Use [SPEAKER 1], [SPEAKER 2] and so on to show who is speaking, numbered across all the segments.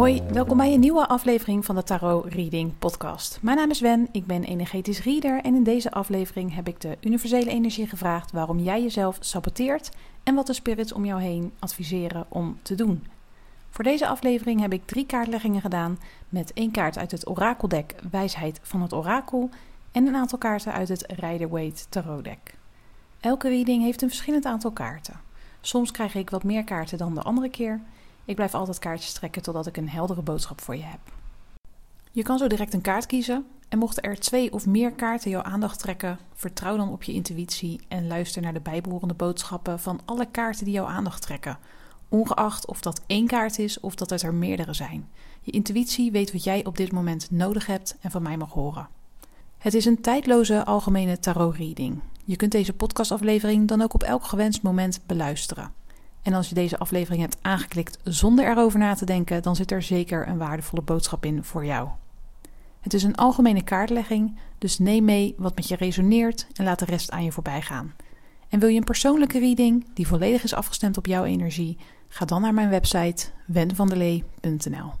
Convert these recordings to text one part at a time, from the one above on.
[SPEAKER 1] Hoi, welkom bij een nieuwe aflevering van de Tarot Reading Podcast. Mijn naam is Wen, ik ben energetisch reader en in deze aflevering heb ik de universele energie gevraagd waarom jij jezelf saboteert en wat de spirits om jou heen adviseren om te doen. Voor deze aflevering heb ik drie kaartleggingen gedaan met één kaart uit het orakeldek Wijsheid van het Orakel en een aantal kaarten uit het Rider-Waite Tarot deck. Elke reading heeft een verschillend aantal kaarten. Soms krijg ik wat meer kaarten dan de andere keer ik blijf altijd kaartjes trekken totdat ik een heldere boodschap voor je heb. Je kan zo direct een kaart kiezen en mochten er twee of meer kaarten jouw aandacht trekken, vertrouw dan op je intuïtie en luister naar de bijbehorende boodschappen van alle kaarten die jouw aandacht trekken, ongeacht of dat één kaart is of dat het er meerdere zijn. Je intuïtie weet wat jij op dit moment nodig hebt en van mij mag horen. Het is een tijdloze algemene tarot reading. Je kunt deze podcastaflevering dan ook op elk gewenst moment beluisteren. En als je deze aflevering hebt aangeklikt zonder erover na te denken, dan zit er zeker een waardevolle boodschap in voor jou. Het is een algemene kaartlegging, dus neem mee wat met je resoneert en laat de rest aan je voorbij gaan. En wil je een persoonlijke reading die volledig is afgestemd op jouw energie? Ga dan naar mijn website wenvandelee.nl.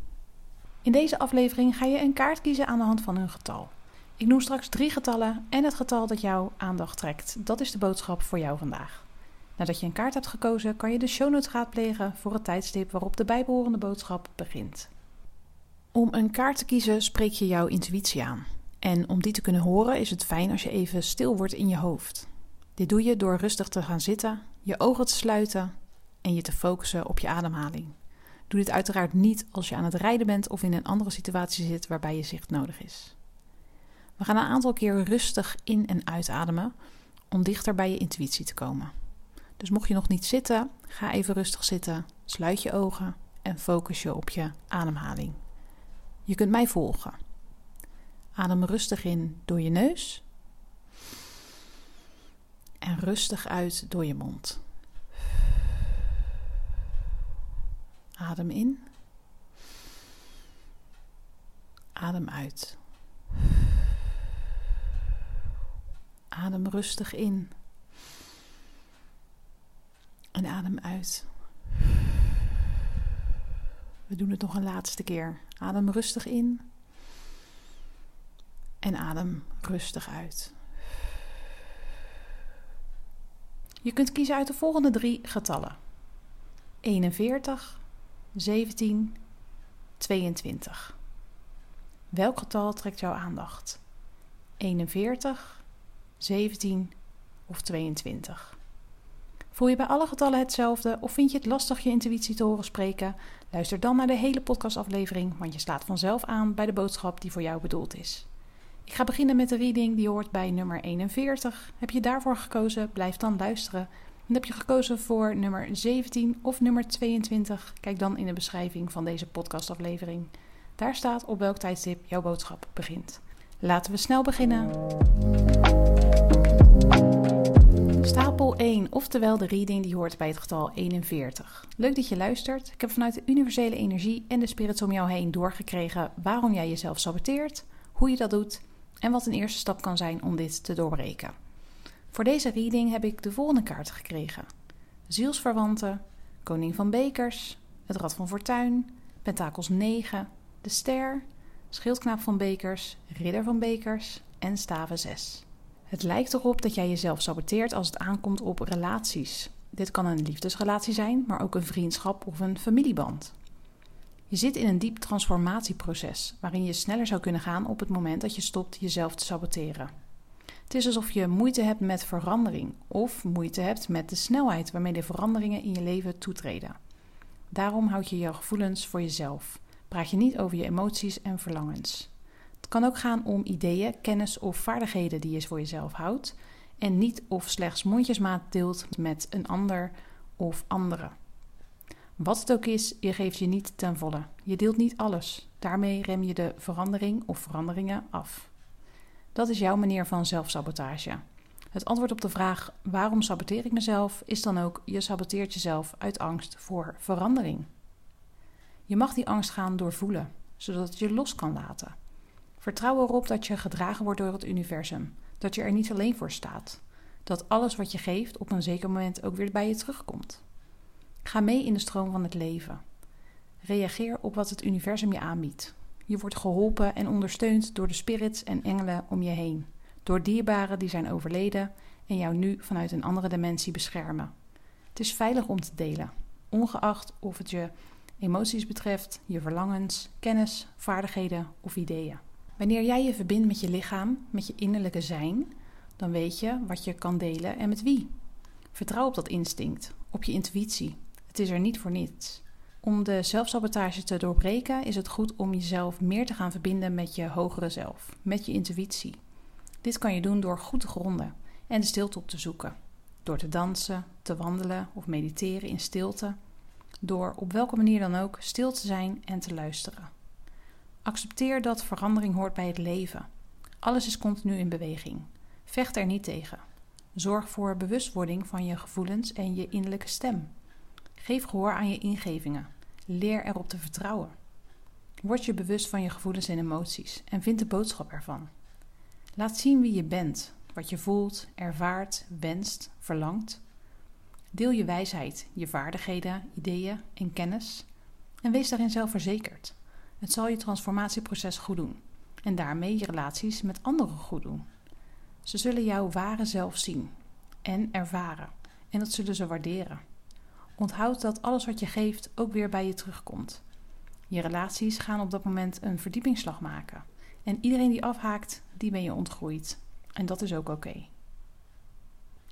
[SPEAKER 1] In deze aflevering ga je een kaart kiezen aan de hand van een getal. Ik noem straks drie getallen en het getal dat jouw aandacht trekt. Dat is de boodschap voor jou vandaag. Nadat je een kaart hebt gekozen, kan je de show notes raadplegen voor het tijdstip waarop de bijbehorende boodschap begint. Om een kaart te kiezen spreek je jouw intuïtie aan. En om die te kunnen horen is het fijn als je even stil wordt in je hoofd. Dit doe je door rustig te gaan zitten, je ogen te sluiten en je te focussen op je ademhaling. Doe dit uiteraard niet als je aan het rijden bent of in een andere situatie zit waarbij je zicht nodig is. We gaan een aantal keer rustig in- en uitademen om dichter bij je intuïtie te komen. Dus mocht je nog niet zitten, ga even rustig zitten, sluit je ogen en focus je op je ademhaling. Je kunt mij volgen. Adem rustig in door je neus en rustig uit door je mond. Adem in. Adem uit. Adem rustig in en adem uit. We doen het nog een laatste keer. Adem rustig in. En adem rustig uit. Je kunt kiezen uit de volgende drie getallen: 41, 17, 22. Welk getal trekt jouw aandacht? 41, 17 of 22? Voel je bij alle getallen hetzelfde of vind je het lastig je intuïtie te horen spreken? Luister dan naar de hele podcastaflevering, want je slaat vanzelf aan bij de boodschap die voor jou bedoeld is. Ik ga beginnen met de reading die hoort bij nummer 41. Heb je daarvoor gekozen? Blijf dan luisteren. En heb je gekozen voor nummer 17 of nummer 22? Kijk dan in de beschrijving van deze podcastaflevering. Daar staat op welk tijdstip jouw boodschap begint. Laten we snel beginnen. Stapel 1, oftewel de reading die hoort bij het getal 41. Leuk dat je luistert. Ik heb vanuit de universele energie en de spirits om jou heen doorgekregen waarom jij jezelf saboteert, hoe je dat doet en wat een eerste stap kan zijn om dit te doorbreken. Voor deze reading heb ik de volgende kaarten gekregen: Zielsverwanten, Koning van Bekers, het Rad van Fortuin, Pentakels 9, de Ster, Schildknaap van Bekers, Ridder van Bekers en Staven 6. Het lijkt erop dat jij jezelf saboteert als het aankomt op relaties. Dit kan een liefdesrelatie zijn, maar ook een vriendschap of een familieband. Je zit in een diep transformatieproces waarin je sneller zou kunnen gaan op het moment dat je stopt jezelf te saboteren. Het is alsof je moeite hebt met verandering of moeite hebt met de snelheid waarmee de veranderingen in je leven toetreden. Daarom houd je je gevoelens voor jezelf. Praat je niet over je emoties en verlangens kan ook gaan om ideeën, kennis of vaardigheden die je voor jezelf houdt en niet of slechts mondjesmaat deelt met een ander of anderen. Wat het ook is, je geeft je niet ten volle. Je deelt niet alles. Daarmee rem je de verandering of veranderingen af. Dat is jouw manier van zelfsabotage. Het antwoord op de vraag waarom saboteer ik mezelf is dan ook je saboteert jezelf uit angst voor verandering. Je mag die angst gaan doorvoelen, zodat het je los kan laten. Vertrouw erop dat je gedragen wordt door het universum, dat je er niet alleen voor staat, dat alles wat je geeft op een zeker moment ook weer bij je terugkomt. Ga mee in de stroom van het leven. Reageer op wat het universum je aanbiedt. Je wordt geholpen en ondersteund door de spirits en engelen om je heen, door dierbaren die zijn overleden en jou nu vanuit een andere dimensie beschermen. Het is veilig om te delen, ongeacht of het je emoties betreft, je verlangens, kennis, vaardigheden of ideeën. Wanneer jij je verbindt met je lichaam, met je innerlijke zijn, dan weet je wat je kan delen en met wie. Vertrouw op dat instinct, op je intuïtie. Het is er niet voor niets. Om de zelfsabotage te doorbreken is het goed om jezelf meer te gaan verbinden met je hogere zelf, met je intuïtie. Dit kan je doen door goed te gronden en de stilte op te zoeken. Door te dansen, te wandelen of mediteren in stilte. Door op welke manier dan ook stil te zijn en te luisteren. Accepteer dat verandering hoort bij het leven. Alles is continu in beweging. Vecht er niet tegen. Zorg voor bewustwording van je gevoelens en je innerlijke stem. Geef gehoor aan je ingevingen. Leer erop te vertrouwen. Word je bewust van je gevoelens en emoties en vind de boodschap ervan. Laat zien wie je bent, wat je voelt, ervaart, wenst, verlangt. Deel je wijsheid, je vaardigheden, ideeën en kennis en wees daarin zelfverzekerd. Het zal je transformatieproces goed doen en daarmee je relaties met anderen goed doen. Ze zullen jouw ware zelf zien en ervaren en dat zullen ze waarderen. Onthoud dat alles wat je geeft ook weer bij je terugkomt. Je relaties gaan op dat moment een verdiepingsslag maken. En iedereen die afhaakt, die ben je ontgroeid. En dat is ook oké.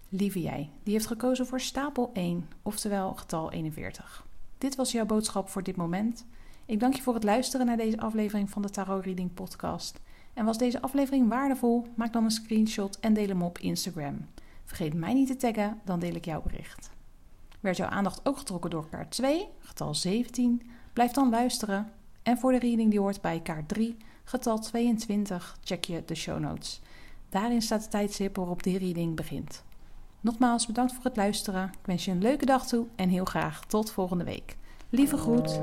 [SPEAKER 1] Lieve jij, die heeft gekozen voor stapel 1, oftewel getal 41. Dit was jouw boodschap voor dit moment. Ik dank je voor het luisteren naar deze aflevering van de Tarot Reading Podcast. En was deze aflevering waardevol? Maak dan een screenshot en deel hem op Instagram. Vergeet mij niet te taggen, dan deel ik jouw bericht. Werd jouw aandacht ook getrokken door kaart 2, getal 17? Blijf dan luisteren. En voor de reading die hoort bij kaart 3, getal 22, check je de show notes. Daarin staat de tijdstip waarop de reading begint. Nogmaals bedankt voor het luisteren. Ik wens je een leuke dag toe en heel graag tot volgende week. Lieve groet.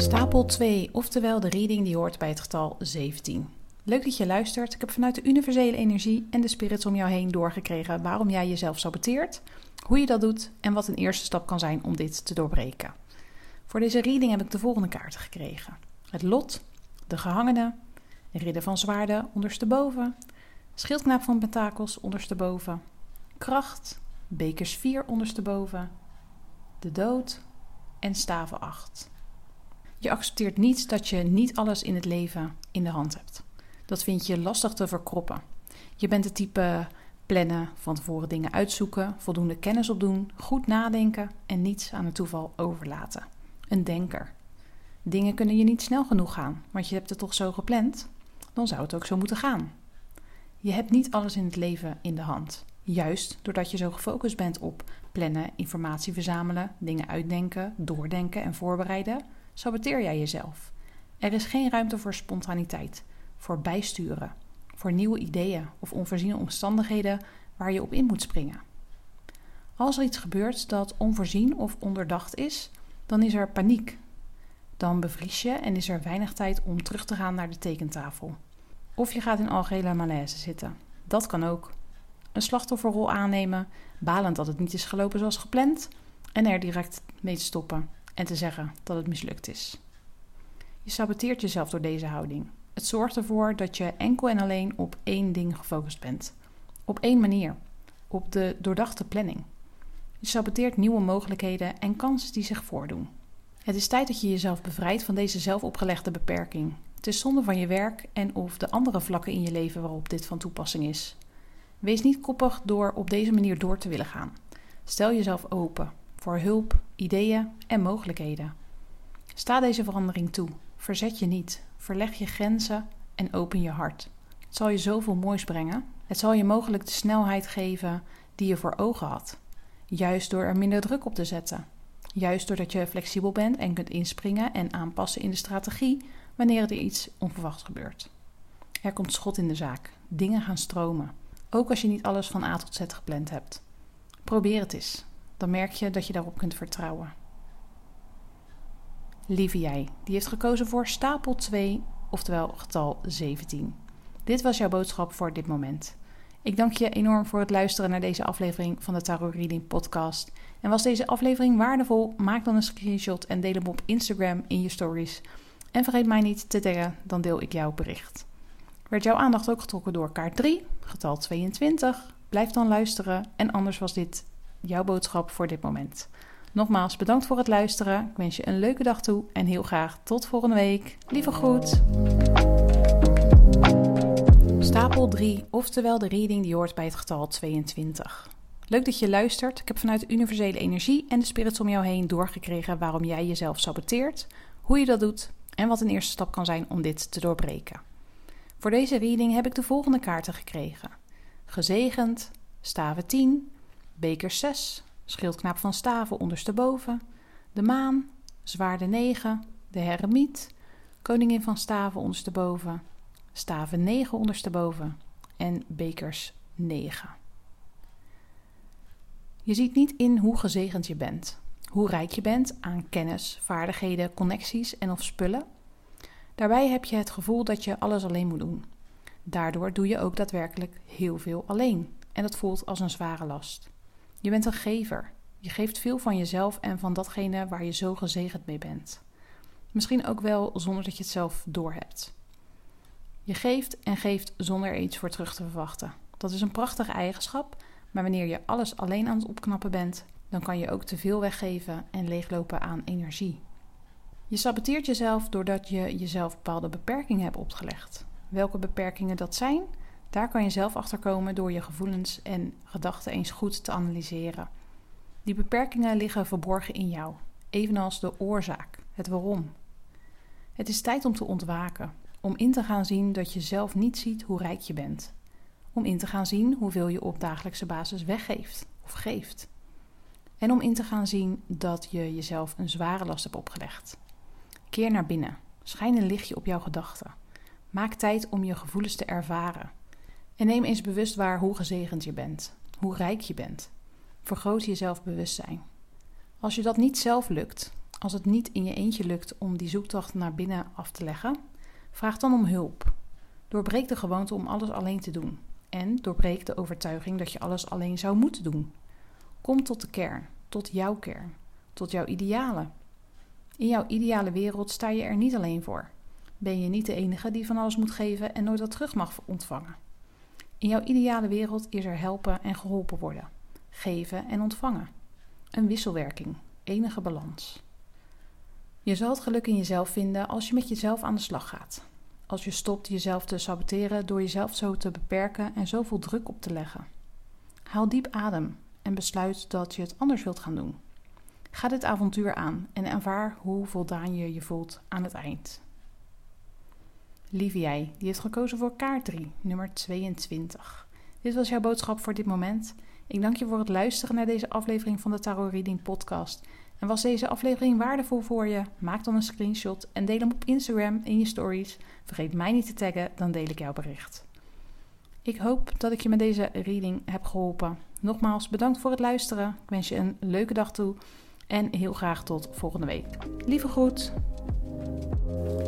[SPEAKER 1] Stapel 2, oftewel de reading die hoort bij het getal 17. Leuk dat je luistert. Ik heb vanuit de universele energie en de spirits om jou heen doorgekregen waarom jij jezelf saboteert, hoe je dat doet en wat een eerste stap kan zijn om dit te doorbreken. Voor deze reading heb ik de volgende kaarten gekregen: het lot, de gehangene, ridder van zwaarden ondersteboven, schildknaap van pentakels ondersteboven, kracht, bekers 4 ondersteboven, de dood en staven 8. Je accepteert niet dat je niet alles in het leven in de hand hebt. Dat vind je lastig te verkroppen. Je bent het type plannen, van tevoren dingen uitzoeken, voldoende kennis opdoen, goed nadenken en niets aan het toeval overlaten. Een denker. Dingen kunnen je niet snel genoeg gaan, want je hebt het toch zo gepland? Dan zou het ook zo moeten gaan. Je hebt niet alles in het leven in de hand. Juist doordat je zo gefocust bent op plannen, informatie verzamelen, dingen uitdenken, doordenken en voorbereiden, saboteer jij jezelf. Er is geen ruimte voor spontaniteit, voor bijsturen, voor nieuwe ideeën of onvoorziene omstandigheden waar je op in moet springen. Als er iets gebeurt dat onvoorzien of onderdacht is, dan is er paniek. Dan bevries je en is er weinig tijd om terug te gaan naar de tekentafel. Of je gaat in algehele malaise zitten. Dat kan ook. Een slachtofferrol aannemen, balend dat het niet is gelopen zoals gepland, en er direct mee stoppen en te zeggen dat het mislukt is. Je saboteert jezelf door deze houding. Het zorgt ervoor dat je enkel en alleen op één ding gefocust bent. Op één manier. Op de doordachte planning. Je saboteert nieuwe mogelijkheden en kansen die zich voordoen. Het is tijd dat je jezelf bevrijdt van deze zelfopgelegde beperking. Het is zonde van je werk en of de andere vlakken in je leven waarop dit van toepassing is. Wees niet koppig door op deze manier door te willen gaan. Stel jezelf open voor hulp, ideeën en mogelijkheden. Sta deze verandering toe. Verzet je niet. Verleg je grenzen en open je hart. Het zal je zoveel moois brengen. Het zal je mogelijk de snelheid geven die je voor ogen had. Juist door er minder druk op te zetten. Juist doordat je flexibel bent en kunt inspringen en aanpassen in de strategie wanneer er iets onverwachts gebeurt. Er komt schot in de zaak. dingen gaan stromen. Ook als je niet alles van A tot Z gepland hebt. Probeer het eens. Dan merk je dat je daarop kunt vertrouwen. Lieve jij, die heeft gekozen voor stapel 2, oftewel getal 17. Dit was jouw boodschap voor dit moment. Ik dank je enorm voor het luisteren naar deze aflevering van de Tarot Reading Podcast. En was deze aflevering waardevol? Maak dan een screenshot en deel hem op Instagram in je stories. En vergeet mij niet te taggen, dan deel ik jouw bericht. Werd jouw aandacht ook getrokken door kaart 3, getal 22? Blijf dan luisteren en anders was dit jouw boodschap voor dit moment. Nogmaals bedankt voor het luisteren. Ik wens je een leuke dag toe en heel graag tot volgende week. Lieve groet. Stapel 3, oftewel de reading die hoort bij het getal 22. Leuk dat je luistert. Ik heb vanuit de universele energie en de spirits om jou heen doorgekregen waarom jij jezelf saboteert, hoe je dat doet en wat een eerste stap kan zijn om dit te doorbreken. Voor deze reading heb ik de volgende kaarten gekregen: Gezegend, staven 10, beker 6, schildknaap van staven ondersteboven, de maan, zwaarde 9, de heremiet, koningin van staven ondersteboven, staven 9 ondersteboven. En bekers 9. Je ziet niet in hoe gezegend je bent, hoe rijk je bent aan kennis, vaardigheden, connecties en of spullen. Daarbij heb je het gevoel dat je alles alleen moet doen. Daardoor doe je ook daadwerkelijk heel veel alleen. En dat voelt als een zware last. Je bent een gever. Je geeft veel van jezelf en van datgene waar je zo gezegend mee bent. Misschien ook wel zonder dat je het zelf doorhebt. Je geeft en geeft zonder er iets voor terug te verwachten. Dat is een prachtige eigenschap, maar wanneer je alles alleen aan het opknappen bent, dan kan je ook te veel weggeven en leeglopen aan energie. Je saboteert jezelf doordat je jezelf bepaalde beperkingen hebt opgelegd. Welke beperkingen dat zijn, daar kan je zelf achter komen door je gevoelens en gedachten eens goed te analyseren. Die beperkingen liggen verborgen in jou, evenals de oorzaak, het waarom. Het is tijd om te ontwaken, om in te gaan zien dat je zelf niet ziet hoe rijk je bent. Om in te gaan zien hoeveel je op dagelijkse basis weggeeft of geeft. En om in te gaan zien dat je jezelf een zware last hebt opgelegd. Keer naar binnen. Schijn een lichtje op jouw gedachten. Maak tijd om je gevoelens te ervaren. En neem eens bewust waar hoe gezegend je bent, hoe rijk je bent. Vergroot je zelfbewustzijn. Als je dat niet zelf lukt, als het niet in je eentje lukt om die zoektocht naar binnen af te leggen, vraag dan om hulp. Doorbreek de gewoonte om alles alleen te doen. En doorbreek de overtuiging dat je alles alleen zou moeten doen. Kom tot de kern, tot jouw kern, tot jouw idealen. In jouw ideale wereld sta je er niet alleen voor. Ben je niet de enige die van alles moet geven en nooit wat terug mag ontvangen. In jouw ideale wereld is er helpen en geholpen worden, geven en ontvangen. Een wisselwerking, enige balans. Je zal het geluk in jezelf vinden als je met jezelf aan de slag gaat. Als je stopt jezelf te saboteren door jezelf zo te beperken en zoveel druk op te leggen. Haal diep adem en besluit dat je het anders wilt gaan doen. Ga dit avontuur aan en ervaar hoe voldaan je je voelt aan het eind. Lieve jij, die heeft gekozen voor kaart 3, nummer 22. Dit was jouw boodschap voor dit moment. Ik dank je voor het luisteren naar deze aflevering van de Tarot Reading Podcast. En was deze aflevering waardevol voor je? Maak dan een screenshot en deel hem op Instagram in je stories. Vergeet mij niet te taggen, dan deel ik jouw bericht. Ik hoop dat ik je met deze reading heb geholpen. Nogmaals bedankt voor het luisteren. Ik wens je een leuke dag toe en heel graag tot volgende week. Lieve groet.